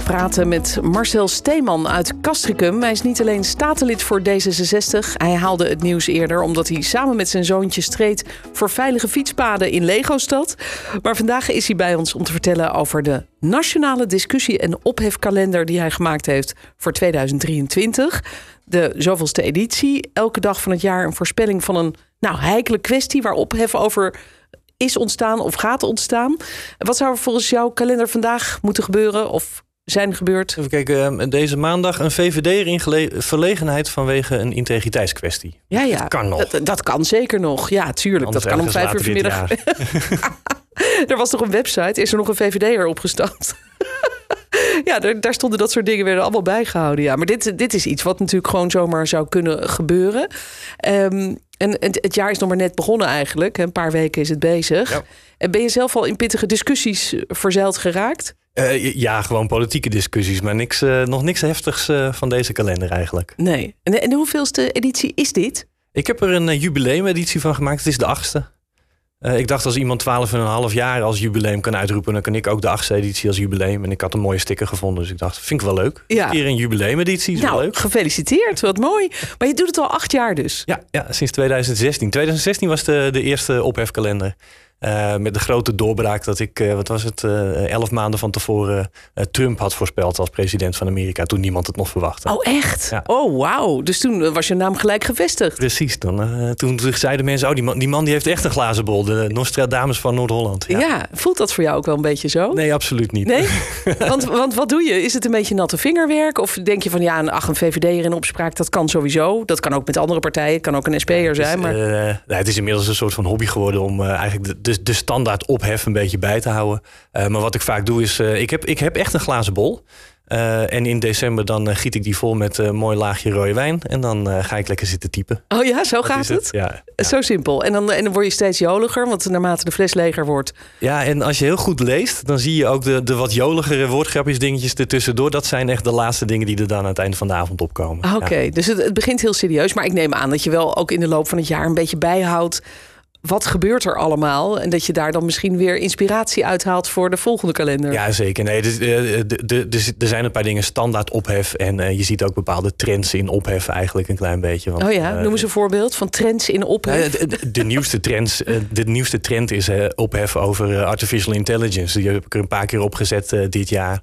Ga praten met Marcel Steeman uit Castricum. Hij is niet alleen statenlid voor D66. Hij haalde het nieuws eerder omdat hij samen met zijn zoontje streed voor veilige fietspaden in Legostad. Maar vandaag is hij bij ons om te vertellen over de nationale discussie- en ophefkalender die hij gemaakt heeft voor 2023. De zoveelste editie. Elke dag van het jaar een voorspelling van een nou, heikele kwestie waar ophef over is ontstaan of gaat ontstaan. Wat zou er volgens jouw kalender vandaag moeten gebeuren of zijn gebeurd? Even kijken, eh, deze maandag een VVD in verlegenheid vanwege een integriteitskwestie. Ja, ja. Dat kan nog. Dat, dat kan zeker nog. Ja, tuurlijk. Anders dat kan om vijf uur vanmiddag. er was toch een website? Is er nog een VVD'er opgestapt? ja, daar, daar stonden dat soort dingen weer allemaal bijgehouden. Ja, maar dit, dit is iets wat natuurlijk gewoon zomaar zou kunnen gebeuren. Ehm, en het, het jaar is nog maar net begonnen eigenlijk. Een paar weken is het bezig. Ja. En ben je zelf al in pittige discussies verzeild geraakt? Eh, ja, gewoon politieke discussies, maar niks, eh, nog niks heftigs eh, van deze kalender eigenlijk. Nee. En, en de hoeveelste editie is dit? Ik heb er een jubileumeditie van gemaakt. Het is de achtste. Ik dacht als iemand 12,5 jaar als jubileum kan uitroepen, dan kan ik ook de achtste editie als jubileum. En ik had een mooie sticker gevonden, dus ik dacht, vind ik wel leuk. Ja. Een keer een jubileumeditie, is wel Nou, leuk. gefeliciteerd. Wat mooi. Maar je doet het al acht jaar dus. Ja, ja, sinds 2016. 2016 was de, de eerste ophefkalender. Uh, met de grote doorbraak dat ik, uh, wat was het, uh, elf maanden van tevoren Trump had voorspeld als president van Amerika. Toen niemand het nog verwachtte. Oh, echt? Ja. Oh, wauw. Dus toen was je naam gelijk gevestigd. Precies. Dan, toen zeiden mensen, oh, die man, die man die heeft echt een glazen bol. De Nostradamus van Noord-Holland. Ja. ja. voelt dat voor jou ook wel een beetje zo? Nee, absoluut niet. Nee? want, want wat doe je? Is het een beetje natte vingerwerk? Of denk je van, ja, een, ach, een VVD'er in opspraak, dat kan sowieso. Dat kan ook met andere partijen. Het kan ook een SP'er zijn. Maar... Het is inmiddels een soort van hobby geworden om eigenlijk de, de, de standaard ophef een beetje bij te houden. Uh, maar wat ik vaak doe is, uh, ik, heb, ik heb echt een glazen bol. Uh, en in december dan giet ik die vol met een mooi laagje rode wijn. En dan ga ik lekker zitten typen. Oh ja, zo Dat gaat het? Ja, ja. Zo simpel. En dan, en dan word je steeds joliger, want naarmate de fles leger wordt... Ja, en als je heel goed leest, dan zie je ook de, de wat joligere woordgrapjes dingetjes ertussendoor. Dat zijn echt de laatste dingen die er dan aan het einde van de avond opkomen. Oké, okay, ja. dus het, het begint heel serieus. Maar ik neem aan dat je wel ook in de loop van het jaar een beetje bijhoudt wat gebeurt er allemaal? En dat je daar dan misschien weer inspiratie uithaalt voor de volgende kalender. Ja, zeker. Nee, dus, de, de, er zijn een paar dingen standaard ophef. En uh, je ziet ook bepaalde trends in ophef eigenlijk een klein beetje. Want, oh ja, noem eens een voorbeeld van trends in ophef. Uh, de, de, nieuwste trends, de nieuwste trend is ophef over artificial intelligence. Die heb ik er een paar keer opgezet dit jaar.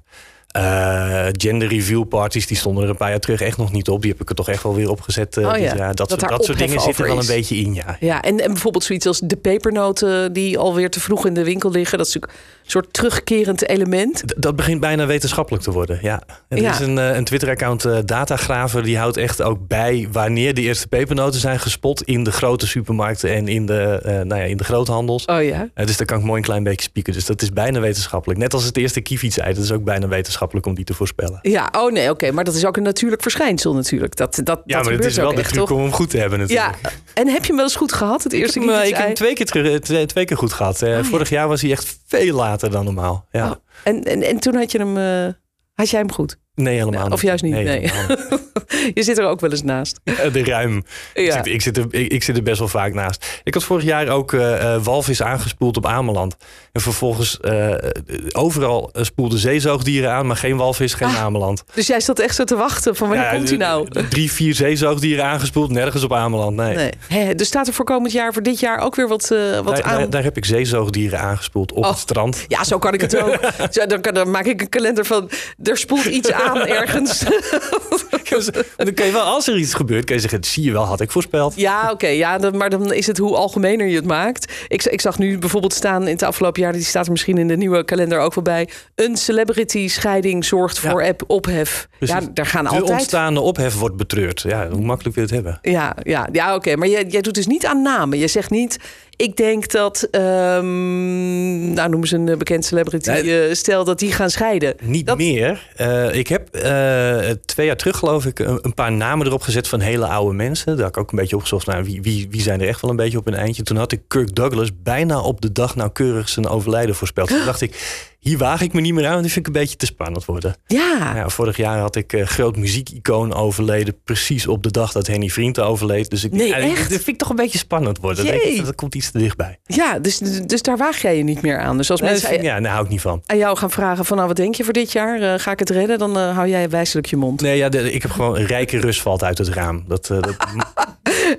Uh, gender review parties, die stonden er een paar jaar terug echt nog niet op. Die heb ik er toch echt wel weer opgezet. Uh, oh ja, dat, dat, soort, dat soort dingen zitten er wel een beetje in, ja. Ja, en, en bijvoorbeeld zoiets als de pepernoten die alweer te vroeg in de winkel liggen. Dat is natuurlijk een soort terugkerend element. D dat begint bijna wetenschappelijk te worden, ja. En er Ja. is een, uh, een Twitter-account, Datagraver, die houdt echt ook bij wanneer de eerste pepernoten zijn gespot in de grote supermarkten en in de, nou ja, in de groothandels. Oh ja. Dus daar kan ik mooi een klein beetje spieken. Dus dat is bijna wetenschappelijk. Net als het eerste kiefietsei, dat is ook bijna wetenschappelijk om die te voorspellen. Ja, oh nee, oké. Maar dat is ook een natuurlijk verschijnsel natuurlijk. Dat, dat, Ja, dat maar het is wel de echt, truc toch? om hem goed te hebben natuurlijk. Ja, en heb je hem wel eens goed gehad, het Ik heb, eerste eh, ik heb kiefersei? hem twee keer, terug, twee, twee keer goed gehad. Eh, Oh, ja. Vorig jaar was hij echt veel later dan normaal. Ja. Oh, en, en, en toen had je hem... eh, had jij hem goed? Nee, helemaal niet. of juist niet, nee. je zit er ook wel eens naast. Eh, De ruim. Ik, zit, ik, zit er, ik, ik zit er best wel vaak naast. Ik had vorig jaar ook eh, eh, walvis aangespoeld op Ameland. En vervolgens overal spoelden zeezoogdieren aan, maar geen walvis, geen Ah. Ameland. Dus jij zat echt zo te wachten van wanneer Ja, komt hij nou? Drie, vier zeezoogdieren aangespoeld, nergens op Ameland. Nee. Nee. Hè, dus staat er voor komend jaar, voor dit jaar ook weer wat, wat Daar, aan? daar, daar heb ik zeezoogdieren aangespoeld op Oh. het strand. Ja, zo kan ik het ook. Zo, dan, kan- dan maak ik een kalender van... er spoelt iets aan ergens. Dus dan kun je wel, als er iets gebeurt, kun je zeggen, zie je wel, had ik voorspeld. Ja, oké. ja, maar dan is het hoe algemener je het maakt. Ik, ik zag nu bijvoorbeeld staan in het afgelopen jaar... die staat er misschien in de nieuwe kalender ook wel bij... een celebrity-scheiding zorgt voor app ophef. Precies. Ja, daar gaan De altijd... ontstaande ophef wordt betreurd. Ja, hoe makkelijk wil je het hebben? Ja, ja, ja oké. Maar jij, jij doet dus niet aan namen. Je zegt niet, Ik denk dat, um, nou noemen ze een bekend celebrity, nee. stel dat die gaan scheiden. Niet dat... meer. Uh, ik heb uh, twee jaar terug geloof ik een, een, paar namen erop gezet van hele oude mensen. Daar heb ik ook een beetje opgezocht naar wie, wie, wie zijn er echt wel een beetje op een eindje. Toen had ik Kirk Douglas bijna op de dag nauwkeurig zijn overlijden voorspeld. Toen dacht ik, hier waag ik me niet meer aan, want die vind ik een beetje te spannend worden. Ja. ja vorig jaar had ik uh, groot muziekicoon overleden, precies op de dag dat Henny Vriend overleed. Dus ik, nee, ja, echt? dat vind ik toch een beetje spannend worden. Denk ik, dat komt iets te dichtbij. Ja, dus, dus daar waag jij je niet meer aan. Dus als nee, mensen ja, daar hou ik niet van. aan jou gaan vragen van nou wat denk je voor dit jaar, uh, ga ik het redden? Dan uh, hou jij wijselijk je mond. Nee, ja, de, ik heb gewoon een rijke rust valt uit het raam. Dat, dat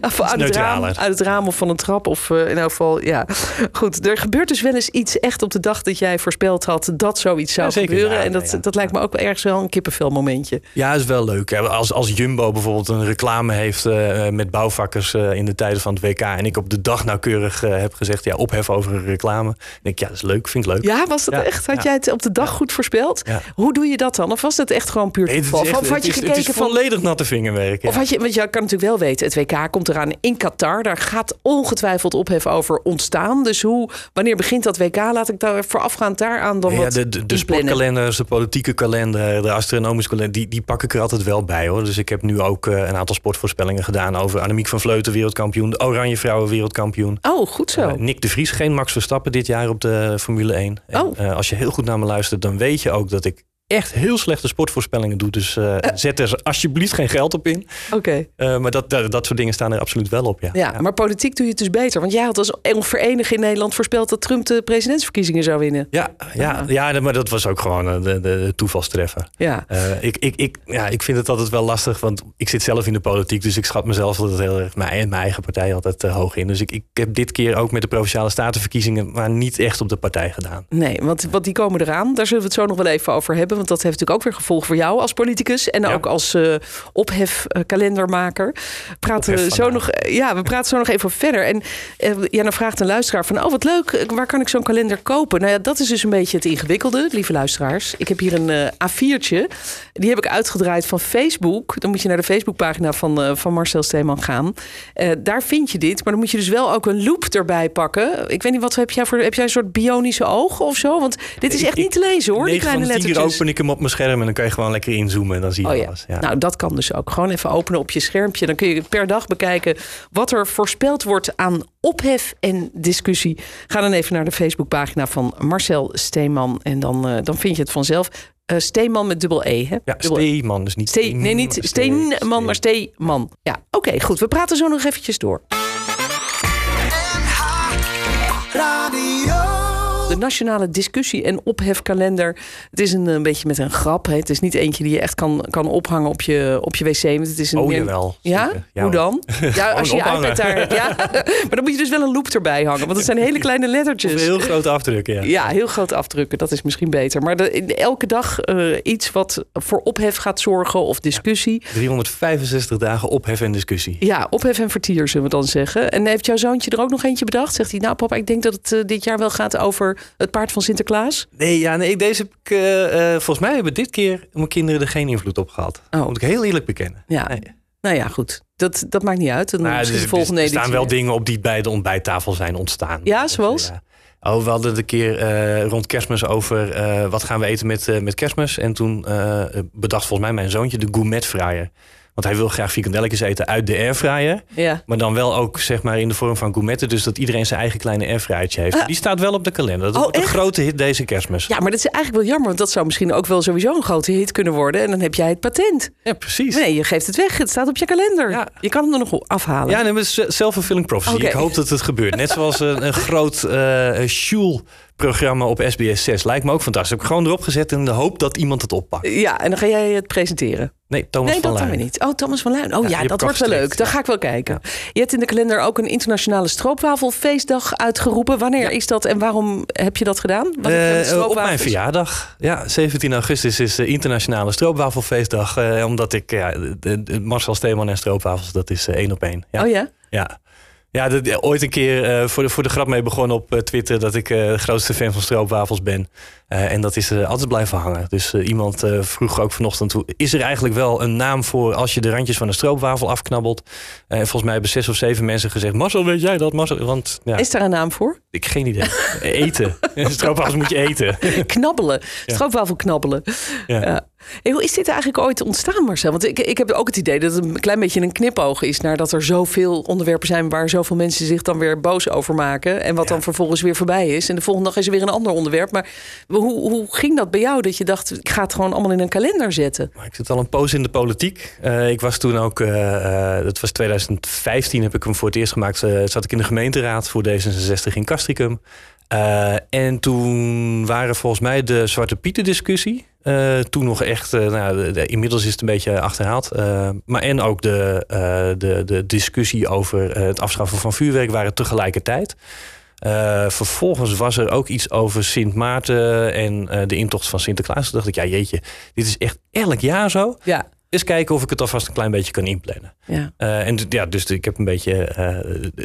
uit, het raam, uit het raam of van een trap. Of in elk geval, ja. Goed, er gebeurt dus wel eens iets echt op de dag dat jij voorspeld had dat zoiets zou zeker, gebeuren. ja, en dat, ja. dat lijkt me ook wel ergens wel een kippenvel momentje. Ja, is wel leuk. Als, als Jumbo bijvoorbeeld een reclame heeft uh, met bouwvakkers uh, in de tijden van het WK. En ik op de dag nauwkeurig uh, heb gezegd, ja, ophef over een reclame. Dan denk ik, ja, dat is leuk, vind ik leuk. Ja, was dat echt? Had jij het op de dag goed voorspeld? Hoe doe je dat dan? Of was het echt gewoon puur toeval? Nee, het of had je gekeken is, het is volledig natte vingerwerk. Of had je, want je kan natuurlijk wel weten, het WK komt eraan in Qatar. Daar gaat ongetwijfeld ophef over ontstaan. Dus hoe, wanneer begint dat WK? Laat ik daar voorafgaand daaraan dan ja, wat de, de, de sportkalenders, de politieke kalender, de astronomische kalender, die, die pak ik er altijd wel bij hoor. Dus ik heb nu ook uh, een aantal sportvoorspellingen gedaan over Annemiek van Vleuten, wereldkampioen, de Oranje Vrouwen, wereldkampioen. Oh, goed zo. Uh, Nick de Vries, geen Max Verstappen dit jaar op de Formule 1. En, oh. uh, als je heel goed naar me luistert, dan weet je ook dat ik echt heel slechte sportvoorspellingen doet. Dus uh, zet er alsjeblieft geen geld op in. Oké. Okay. Uh, maar dat, dat, dat soort dingen staan er absoluut wel op, ja. ja. Ja, maar politiek doe je het dus beter. Want jij had als enige in Nederland voorspeld... dat Trump de presidentsverkiezingen zou winnen. Ja, ja, ja. ja maar dat was ook gewoon de, de toevalstreffer. Ja. ik, ik, ik, ja, ik vind het altijd wel lastig, want ik zit zelf in de politiek... dus ik schat mezelf altijd heel erg, mijn, mijn eigen partij altijd hoog in. Dus ik, ik heb dit keer ook met de Provinciale Statenverkiezingen... maar niet echt op de partij gedaan. Nee, want, want die komen eraan. Daar zullen we het zo nog wel even over hebben. Want dat heeft natuurlijk ook weer gevolg voor jou als politicus en ja. ook als uh, ophefkalendermaker. Praten Ophef zo nog, ja, we praten zo nog even verder. En uh, ja, dan vraagt een luisteraar van, oh wat leuk, waar kan ik zo'n kalender kopen? Nou ja, dat is dus een beetje het ingewikkelde, lieve luisteraars. Ik heb hier een uh, A4'tje, die heb ik uitgedraaid van Facebook. Dan moet je naar de Facebookpagina van, van Marcel Steeman gaan. daar vind je dit, maar dan moet je dus wel ook een loop erbij pakken. Ik weet niet, wat heb jij voor, heb jij een soort bionische ogen of zo? Want dit is echt ik, niet te lezen hoor, die kleine lettertjes. Open ik hem op mijn scherm en dan kan je gewoon lekker inzoomen en dan zie je oh, alles. Ja. Nou, dat kan dus ook. Gewoon even openen op je schermpje. Dan kun je per dag bekijken wat er voorspeld wordt aan ophef en discussie. Ga dan even naar de Facebookpagina van Marcel Steeman en dan, uh, dan vind je het vanzelf. Uh, Steeman met dubbel E. Hè? Ja, Steeman, dus niet Ste Nee, niet Steenman, Steen, maar Steeman. Ja, oké, okay, goed. We praten zo nog eventjes door. De nationale discussie- en ophefkalender. Het is een, een beetje met een grap. Hè. Het is niet eentje die je echt kan, kan ophangen op je, op je wc. Het is een oh, meer... jawel. Ja? ja? Hoe dan? Ja, als je je iPad daar. Ja. maar dan moet je dus wel een loop erbij hangen. Want het zijn hele kleine lettertjes. Of heel grote afdrukken, ja. Ja, heel grote afdrukken. Dat is misschien beter. Maar de, elke dag uh, iets wat voor ophef gaat zorgen of discussie. Ja, 365 dagen ophef en discussie. Ja, ophef en vertier zullen we dan zeggen. En heeft jouw zoontje er ook nog eentje bedacht? Zegt hij, nou papa, ik denk dat het uh, dit jaar wel gaat over het paard van Sinterklaas? Nee, ja, nee deze heb ik, uh, volgens mij hebben dit keer mijn kinderen er geen invloed op gehad. Oh. Moet ik heel eerlijk bekennen. Ja. Nee. Nou ja, goed. Dat, dat maakt niet uit. Dan nou, misschien dus, de volgende er staan wel dingen op die bij de ontbijttafel zijn ontstaan. Ja, zoals? Ja. Oh, we hadden het een keer uh, rond kerstmis over uh, wat gaan we eten met, uh, met kerstmis. En toen bedacht volgens mij mijn zoontje de gourmet fryer. Want hij wil graag frikandelletjes eten uit de airfryer. Ja. Maar dan wel ook zeg maar in de vorm van gourmetten. Dus dat iedereen zijn eigen kleine airfryertje heeft. Uh, die staat wel op de kalender. Dat oh, wordt een grote hit deze kerstmis. Ja, maar dat is eigenlijk wel jammer. Want dat zou misschien ook wel sowieso een grote hit kunnen worden. En dan heb jij het patent. Ja, precies. Nee, je geeft het weg. Het staat op je kalender. Ja. Je kan hem er nog afhalen. Ja, nee, maar het is self-fulfilling prophecy. Ik hoop dat het gebeurt. Net zoals een, een groot uh, Sjoel programma op SBS 6. Lijkt me ook fantastisch. Heb ik gewoon erop gezet in de hoop dat iemand het oppakt. Ja, en dan ga jij het presenteren. Nee, Thomas nee, van dat weer niet. Oh, Thomas van Luijn. Oh ja, dat wordt wel leuk. Dan ga ik wel kijken. Je hebt in de kalender ook een internationale stroopwafelfeestdag uitgeroepen. Wanneer Ja. is dat en waarom heb je dat gedaan? Eh, op mijn verjaardag. Ja, 17 augustus is de internationale stroopwafelfeestdag. eh, omdat ik, ja, de, de Marcel Steeman en stroopwafels, dat is één op één. Ja. Oh ja? ja. Ja, dat, ooit een keer eh, voor, de, voor de grap mee begonnen op eh, Twitter dat ik eh, de grootste fan van stroopwafels ben. En dat is altijd blijven hangen. Dus iemand vroeg ook vanochtend: hoe, is er eigenlijk wel een naam voor als je de randjes van een stroopwafel afknabbelt? En volgens mij hebben zes of zeven mensen gezegd: Marcel, weet jij dat? Marcel, want ja, Is daar een naam voor? ik geen idee. eten. stroopwafels moet je eten. Knabbelen. Stroopwafel knabbelen. Ja. Hey, hoe is dit eigenlijk ooit ontstaan, Marcel? Want ik, ik heb ook het idee dat het een klein beetje een knipoog is... naar dat er zoveel onderwerpen zijn... waar zoveel mensen zich dan weer boos over maken... en wat Ja. dan vervolgens weer voorbij is. En de volgende dag is er weer een ander onderwerp. Maar hoe, hoe ging dat bij jou? Dat je dacht, ik ga het gewoon allemaal in een kalender zetten. Maar ik zit al een poos in de politiek. Eh, ik was toen ook, eh, eh, dat was 2015, heb ik hem voor het eerst gemaakt. zat ik in de gemeenteraad voor D66 in Castricum. Eh, en toen waren volgens mij de Zwarte Pieten discussie. eh, toen nog echt, eh, nou, de- de- inmiddels is het een beetje achterhaald. Maar en ook de, de, de discussie over het afschaffen van vuurwerk waren tegelijkertijd. Vervolgens was er ook iets over Sint Maarten en de intocht van Sinterklaas. Toen dacht ik, ja jeetje, dit is echt elk jaar zo. Ja, Eens kijken of ik het alvast een klein beetje kan inplannen. ja. Eh, en ja, dus ik heb een beetje eh,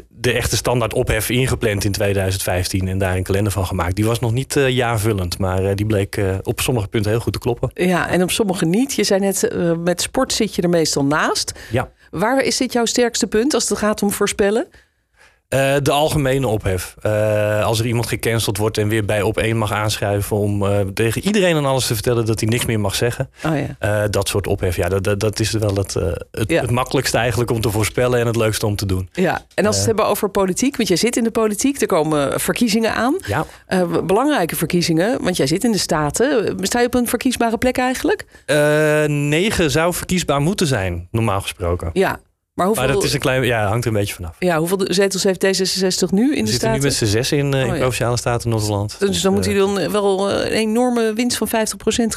de- echte standaard ophef ingepland in 2015 en daar een kalender van gemaakt. Die was nog niet eh jaarvullend, maar die bleek op sommige punten heel goed te kloppen. ja, en op sommige niet. Je zei net, met sport zit je er meestal naast. Ja. Waar is dit jouw sterkste punt als het gaat om voorspellen? Eh, de algemene ophef. Eh, als er iemand gecanceld wordt en weer bij op één mag aanschuiven om eh, tegen iedereen en alles te vertellen dat hij niks meer mag zeggen. Oh ja. Dat soort ophef, ja, dat, dat, dat is wel het, het, Ja. het makkelijkste eigenlijk om te voorspellen en het leukste om te doen. Ja, en als we het hebben over politiek, want jij zit in de politiek, er komen verkiezingen aan. Ja. Belangrijke verkiezingen, want jij zit in de Staten. Sta je op een verkiesbare plek eigenlijk? Negen zou verkiesbaar moeten zijn, normaal gesproken. Ja. Maar hoeveel, Maar dat is een klein, ja, hangt er een beetje vanaf. ja, hoeveel zetels heeft D66 nu in de zitten Staten? nu met z'n zes in, eh, in Oh, ja. Provinciale Staten Noord-Holland. dus dan moet hij eh, dan wel eh, een enorme winst van 50%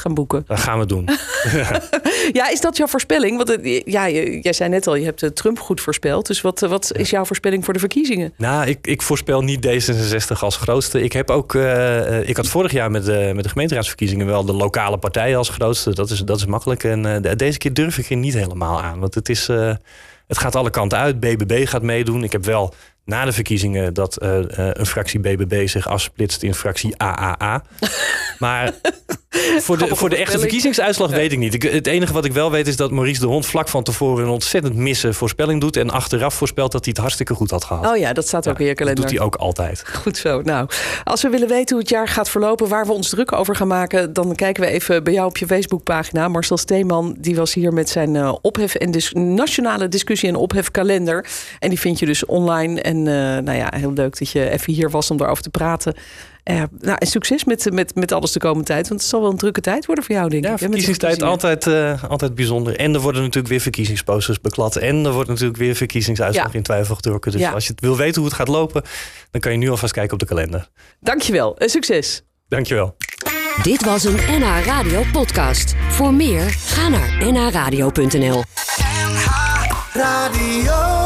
gaan boeken. Dat gaan we doen. Ja, is dat jouw voorspelling? Want het- ja, jij zei net al, je hebt eh, Trump goed voorspeld. Dus wat, eh, wat is jouw voorspelling voor de verkiezingen? nou, ik, ik voorspel niet D66 als grootste. Ik heb ook, eh, eh, ik had vorig jaar met de, met de gemeenteraadsverkiezingen wel de lokale partij als grootste. Dat is, dat is makkelijk. En eh, de- deze keer durf ik er niet helemaal aan. Want het is, eh, het gaat alle kanten uit. BBB gaat meedoen. Ik heb wel na de verkiezingen dat eh, eh, een fractie BBB zich afsplitst in fractie AAA. Maar voor de, voor de echte verkiezingsuitslag weet ik niet. Ik, het enige wat ik wel weet is dat Maurice de Hond vlak van tevoren een ontzettend misse voorspelling doet. En achteraf voorspelt dat hij het hartstikke goed had gehad. Oh ja, dat staat ook in je dat kalender. doet hij ook altijd. Goed zo. Nou, als we willen weten hoe het jaar gaat verlopen, waar we ons druk over gaan maken, dan kijken we even bij jou op je Facebookpagina. Marcel Steeman, die was hier met zijn eh, ophef en dis nationale discussie en ophefkalender. En die vind je dus online. En eh, nou ja, heel leuk dat je even hier was om daarover te praten. Eh, nou, en succes met, met, met alles de komende tijd. Want het zal wel een drukke tijd worden voor jou, denk Ja, ik. de verkiezingstijd altijd, eh, altijd bijzonder. En er worden natuurlijk weer verkiezingsposters beklad. En er wordt natuurlijk weer verkiezingsuitslag Ja. in twijfel getrokken. Dus Ja. als je het wil weten hoe het gaat lopen, dan kan je nu alvast kijken op de kalender. Dankjewel en succes. Dankjewel. Dit was een NH Radio podcast. Voor meer, ga naar nhradio.nl. Radio.